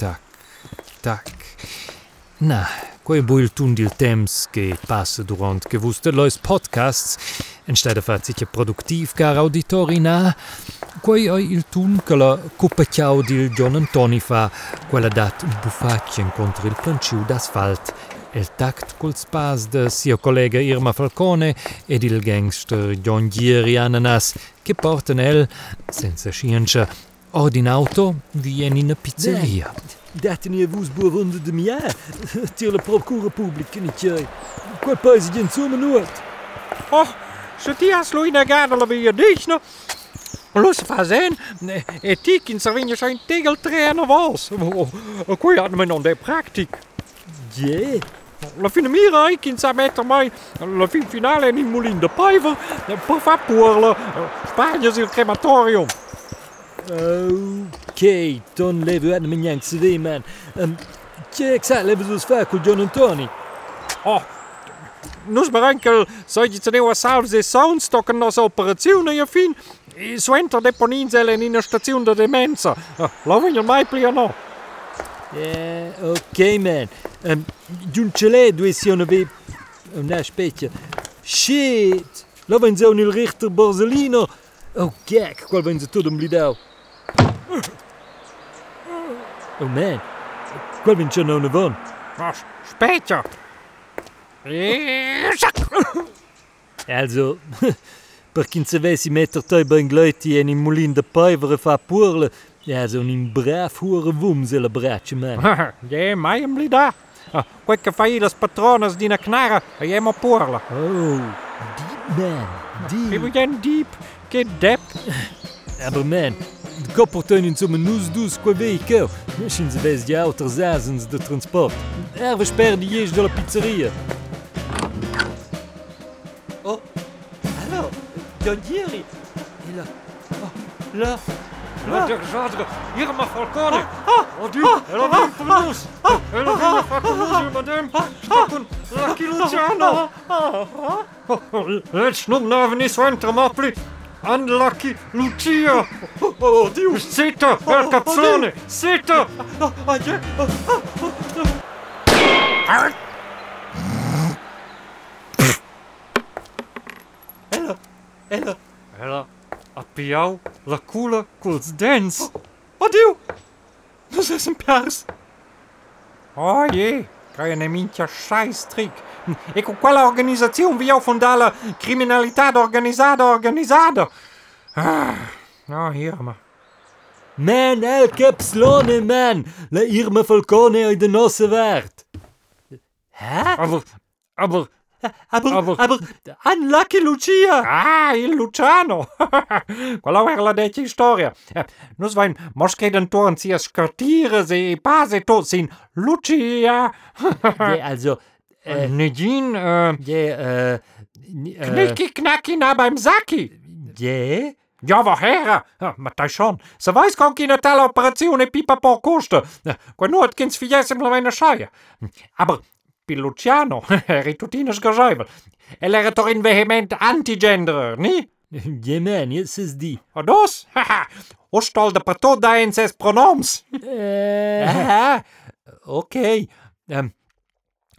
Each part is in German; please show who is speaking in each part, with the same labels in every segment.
Speaker 1: tac, tac. Na, quei bu il tun dil temps che passa durant che vuste lois podcasts, anstatt de far sicher produktiv gar auditori na, quei oi il tun che la cupacciau dil John Antoni fa, quella dat buffacien contro il planciu d'asfalt, el tact col spas de sia collega Irma Falcone ed il gangster John Gieri Ananas, che portan el, senza scienza, Oh, ordinato viene in pizzeria.
Speaker 2: Dat nie vusboer onder de mia. Tyle procura publiek, niet jij. Quel paese in zomer noord.
Speaker 3: Oh, zo die has lui na gadala wie je dich no. Los fazen, e tik in Savinja schein tegel trainer was. Qua had men on de praktik.
Speaker 2: Jee. Yeah.
Speaker 3: La fine mira ik in sa meter mai. La fin finale in Moulin de Paiva. Per favore, Spagna sul crematorium.
Speaker 2: Ok, Okay, Ton Levy en eh, mijn Yang Zeeman. Kijk, ehm, zij leven zoals fare con John Antoni.
Speaker 3: Oh, non brankel, soi ci teneva salve se sound stocken nos operazione io fin. I suento deponinzele in una stazione di demenza. Eh, lo voglio mai più o no?
Speaker 2: Yeah, ok man. Ehm, um, Giuncele due siano vi... Oh, una specie. Shit! Lo vengono ecco il Richter Borsellino. Oh, gag, qual vengono tu dum lidau. Oh man, ik kwam in Tjerno Navon.
Speaker 3: Spijt je.
Speaker 2: Also, per 15 meter teubring Leute en in Molin de Peuvere fa Purle. Ja, zo'n braaf hoeren woem zullen braatje man.
Speaker 3: Jij, mij hem blida. Qualche failles patrones die na knaren, jij maar poerle.
Speaker 2: Oh, diep man,
Speaker 3: diep.
Speaker 2: Ik
Speaker 3: ben diep, geen dep.
Speaker 2: Aber man, Kopperteunen zum nusdus quaveiker, e misschien ze des die zazens de transport. Er die de la pizzeria. Oh, alors, Gondieri, il a... Oh, là,
Speaker 3: là. De gendre, Irma Falcone. Ah, ah, oh Dieu, ah, elle a vu ah, pour nous. Elle a vu la Falcone, madame. Stoppen, la Kiluciano. Oh, oh, Jetzt
Speaker 2: nun nerven
Speaker 3: ist ein Tramapli. Unlucky Lucia.
Speaker 2: Oh, Oh, Deus! Senta, oh, Capzone! Oh, Senta! Ela,
Speaker 3: ela... Ela a piau la cula culs dents.
Speaker 2: Oh, Deus! Nós esem piars!
Speaker 3: Oh, je! Kaj je ne minča šajstrik. E com qual organizzazione vi ho fondato la criminalidade organizada, organizada. Ah. Nou, hier maar.
Speaker 2: Man, eh, nee, ik heb slonen, man. Laat hier mijn falcone uit de nossen werd. Hè?
Speaker 3: Aber, aber...
Speaker 2: Aber,
Speaker 3: aber,
Speaker 2: aber, unlucky Lucia!
Speaker 3: Ah, il Luciano! Qual è la deccia storia? Eh, Nus vain mosche den Toren sia scartire se pase tot sin Lucia!
Speaker 2: yeah, also,
Speaker 3: eh,
Speaker 2: äh,
Speaker 3: Negin, äh,
Speaker 2: yeah, äh, äh,
Speaker 3: Knicki knacki na beim Sacki!
Speaker 2: Yeah?
Speaker 3: Ja, woher? Ja, ma dai schon. Se weiß con chi tale operazione pipa po costa. Qua nu hat kins fiesem la meine Scheie. Aber Luciano eri tutino sgagevel. El era toch in vehement anti-genderer, ni?
Speaker 2: ja, man, jetzt ist die.
Speaker 3: A dos? Haha, ostal de en ses pronoms.
Speaker 2: Äh, aha, okay. Ähm,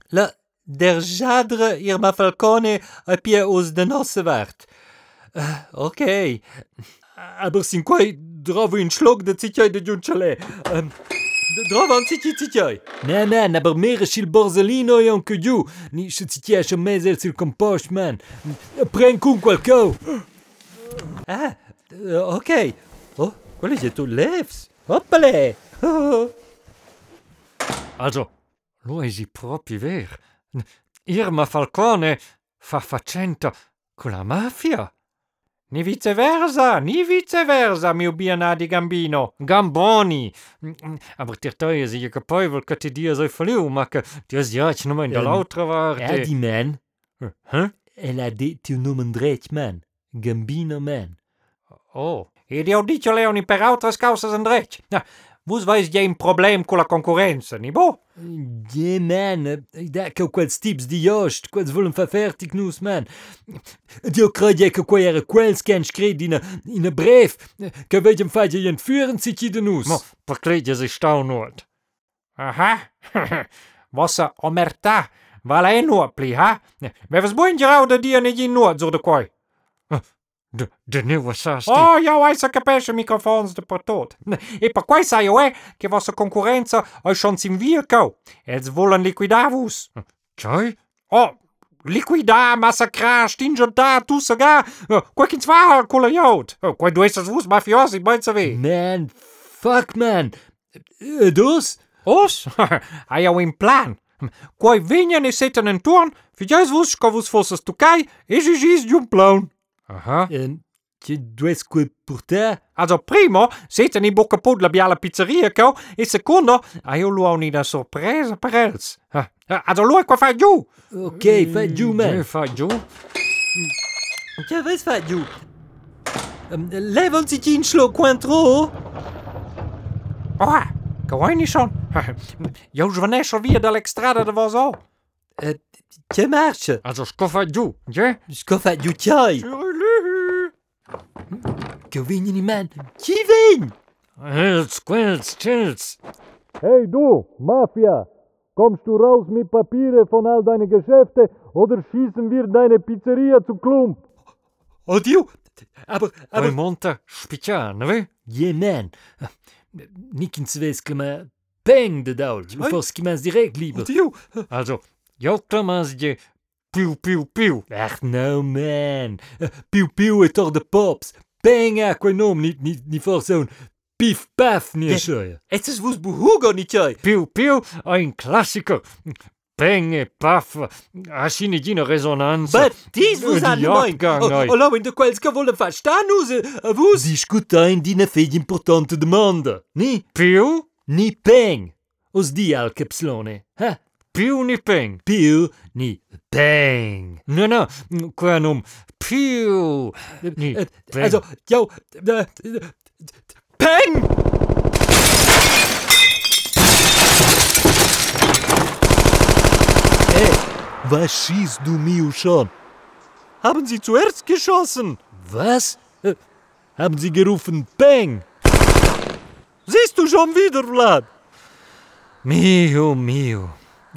Speaker 2: la, der Jadre Irma Falcone a pie aus de nosse waard. Äh, Eh, ok. Aber sind quei drauf in Schlag de Zitjei de Junchale. Ähm, Drauf an Zitjei Zitjei. Ne, ne, aber mehr ist il Borsellino e anche giù. Nisce Zitjei a mese sul compost, man. Pren con qualco. Ah, ok. Oh, quello è tu levs. Oppale.
Speaker 3: Also, lo è proprio vero. Irma Falcone fa faccenda con la mafia. Ni viceversa, ni viceversa, mio bianadi gambino, gamboni. Aber dir teuer sie je kapoi, weil kati dir so verliu, macke, dir is ja, ich nummer in
Speaker 2: der
Speaker 3: lautre
Speaker 2: war.
Speaker 3: Er
Speaker 2: die man.
Speaker 3: Hä?
Speaker 2: Er la dit tu nummer dreit man, gambino man.
Speaker 3: Oh, e di audicio leoni per altres causas en dreit. Na, vos vais je un problem con la concorrenza, ni bo?
Speaker 2: Ja, man. Ik dacht ook quels tips die juist. Quels willen verfertig noes, man. Die krijg je ook weer quels kan schreeuwen in een in een brief. Kan weet je hem feitje entführen zich je de.
Speaker 3: Mo, verkleed je sich stau not. Aha. Vossa omertà vale e nuot pli, ha? Me was boin gerau da dia ne gin nuot zur de koi. de nieuwe oh, satie. O, ja ojca kapesze microfoons de patot. E pa quai sai que a sua concorrência oi sim sin eles vão liquidar-vos? Cioè? Oh, liquidar, massacrar, stingentar, tu sagar. Eh, quai quins va cola iot. Eh, quai du estas vus mafiosi, boi saber?
Speaker 2: Man, fuck man. Eh, dus?
Speaker 3: Os? aí é in plan. Quai vinien e setan em torno, fijais-vos que vus fossas tucai, e gigis de um plano. Aha.
Speaker 2: En quoi pour te.
Speaker 3: Allora, primo, siete in bocca pod la pizzeria, co? E secondo, a io lo ho una sorpresa per els. Ah, allora, lui qua fa giù.
Speaker 2: Ok, fai giù, man.
Speaker 3: fai giù.
Speaker 4: Che vuoi fa giù? Um, Levansi cinque quattro.
Speaker 3: Oh, che vuoi ne son? Io svanesco via dall'extrada da vosò.
Speaker 4: Uh, che marcia?
Speaker 3: Allora, scofa giù, che?
Speaker 4: Scofa giù, chiai. Sure.
Speaker 2: Gewinne ni, man.
Speaker 4: Qui vin?
Speaker 3: Hils, quils, chills.
Speaker 2: Hey du, Mafia! Kommst du raus mit Papiere von all deine Geschäfte oder schießen wir deine Pizzeria zu Klump?
Speaker 4: Odio? Aber,
Speaker 3: Aber
Speaker 4: aber,
Speaker 3: monta spicciana, ve?
Speaker 2: Yeah, man. Nikins ves que ma peng de daul. Qui mans direct lieber.
Speaker 4: Odio?
Speaker 3: Also, jo Thomas piu piu piu.
Speaker 2: Ach, no, man. Uh, piu piou et hor de pops. Peng Benga, kwen nom, ni, ni, ni forzoun. Pif, paf, ni echoia.
Speaker 4: Et eus vous bouhougo, ni
Speaker 3: piu Piou, piou, classico. Peng e paf, a sin
Speaker 4: egin a resonanz.
Speaker 3: Bet,
Speaker 4: diz vous
Speaker 3: an moin.
Speaker 4: O laouen de quels ka vole fach tanus, a
Speaker 2: vous? Zich kutain din a feg importante demande. Ni?
Speaker 3: piu
Speaker 2: Ni peng. Os di al capslone. Ha?
Speaker 3: Piu ni peng.
Speaker 2: Piu ni peng.
Speaker 3: No, no, qua num piu. Ni.
Speaker 4: Also, äh, äh, Peng!
Speaker 2: Hey, was schießt du mir schon?
Speaker 4: Haben Sie zuerst geschossen?
Speaker 2: Was? Äh, Haben sie gerufen Peng?
Speaker 4: Siehst du schon wieder, Vlad?
Speaker 2: Mio, mio.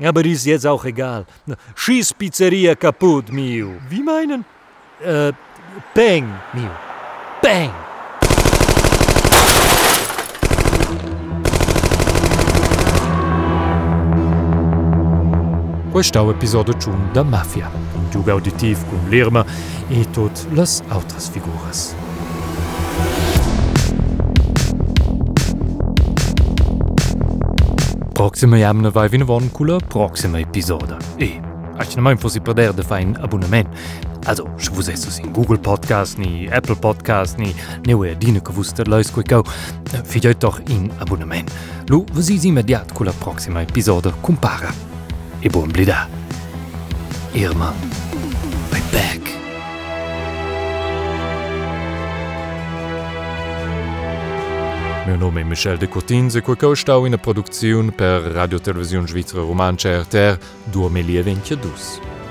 Speaker 2: Aber ist jetzt auch egal. Schieß Pizzeria kaputt, mio.
Speaker 4: Wie meinen?
Speaker 2: Äh, Peng, mio. Peng! Questa è l'episodio 1 da Mafia, un gioco auditivo con l'Irma e tutte le altre figure. Proxime jamne wai vin waren cooler Proxime Episode. E Ach mai fo si perder de fein Abonnement. Also je vous es sos in Google Podcast ni Apple Podcast ni neue Dine gewusster leus ku go. Fiit doch in Abonnement. Lo wo si immediat cooler Proxima Episode compara. E bon blida. Irma Bei Berg. Meu nome é Michel de Cortins e quei cheu stau ina produziun per Radiotelevisiun Svizra Romancia RTR 2022.